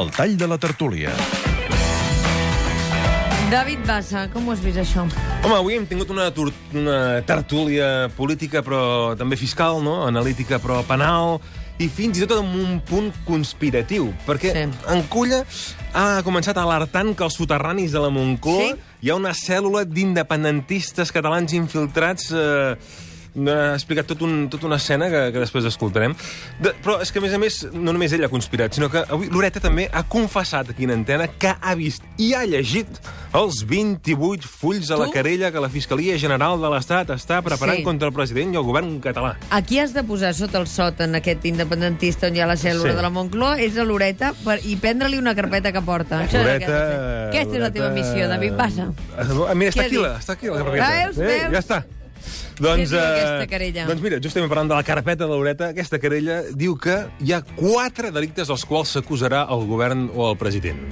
El tall de la tertúlia. David Bassa, com ho has vist, això? Home, avui hem tingut una, una tertúlia política, però també fiscal, no? Analítica, però penal, i fins i tot amb un punt conspiratiu, perquè Sí. en Culla ha començat alertant que als soterranis de la Moncloa Sí? hi ha una cèl·lula d'independentistes catalans infiltrats... Eh, ha explicat tot un, tota una escena que, que després escoltarem. De, però és que, a més a més, no només ell ha conspirat, sinó que avui Loreta també ha confessat aquí en antena que ha vist i ha llegit els 28 fulls a la querella que la Fiscalia General de l'Estat està preparant Sí. contra el president i el govern català. Aquí has de posar sota el sot en aquest independentista on hi ha la cèl·lula Sí. de la Moncloa, és a l'Oreta, per, i prendre-li una carpeta que porta. Fer. Aquesta és la teva Loreta- missió, David Bassa. Ah, Mira, està aquí, la, està aquí la carpeta. Veus, veus? ja està. Doncs, diu eh, aquesta querella? doncs mira, justament parlant de la carpeta de Loreta, aquesta querella diu que hi ha quatre delictes als quals s'acusarà el govern o el president.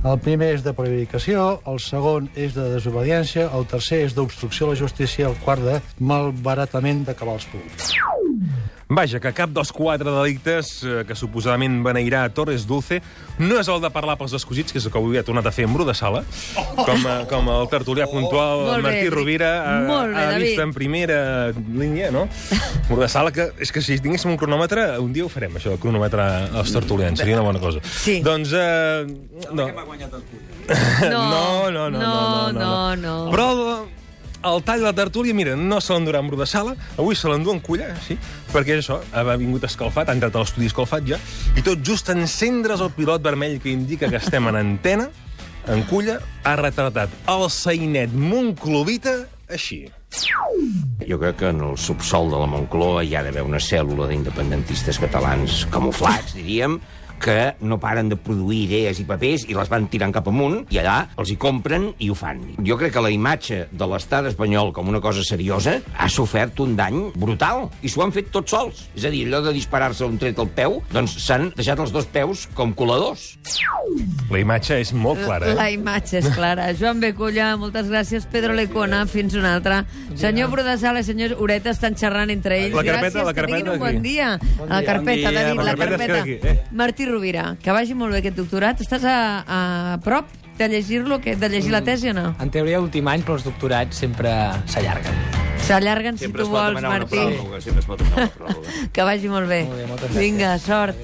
El primer és de prevaricació, el segon és de desobediència, el tercer és d'obstrucció a la justícia, el quart de malbaratament de cabals públics. Vaja, que cap dels quatre delictes eh, que suposadament beneirà a Torres Dulce no és el de parlar pels escosits, que és el que avui ha tornat a fer en Bru de Sala, com, eh, com el tertulià puntual Molt bé, Martí David. Rovira ha, bé, ha vist en primera línia, no? Bru de Sala, que és que si tinguéssim un cronòmetre, un dia ho farem, això, el cronòmetre als tertulians, seria una bona cosa. Sí. Doncs, eh, no. No, no, no, no, no, no, no. Però el, tall de la tertúlia, mira, no se l'endurà en de Sala, avui se l'endú en Culla, sí, perquè és això, ha vingut escalfat, ha entrat a l'estudi escalfat ja, i tot just encendre's el pilot vermell que indica que estem en antena, en Culla ha retratat el sainet monclovita així. Jo crec que en el subsol de la Moncloa hi ha d'haver una cèl·lula d'independentistes catalans camuflats, diríem, que no paren de produir idees i papers i les van tirant cap amunt i allà els hi compren i ho fan. Jo crec que la imatge de l'estat espanyol com una cosa seriosa ha sofert un dany brutal i s'ho han fet tots sols. És a dir, allò de disparar-se un tret al peu, doncs s'han deixat els dos peus com coladors. La imatge és molt clara, La eh? imatge és clara. Joan Beculla, moltes gràcies. Pedro Lecona, fins una altra. Senyor Brodasala i senyor Ureta estan xerrant entre ells. La carpeta, gràcies, la que tinguin carpeta un bon aquí. dia. La carpeta, Bon dia, David, la la carpeta carpeta. eh? Martí Rovira, que vagi molt bé aquest doctorat. Estàs a, a prop de llegir-lo, que- de llegir la tesi o no? En teoria, últim any, però els doctorats sempre s'allarguen. S'allarguen si tu vols, Martí. sempre es pot demanar una pròrroga. Que vagi molt bé. Molt bé. Vinga, sort.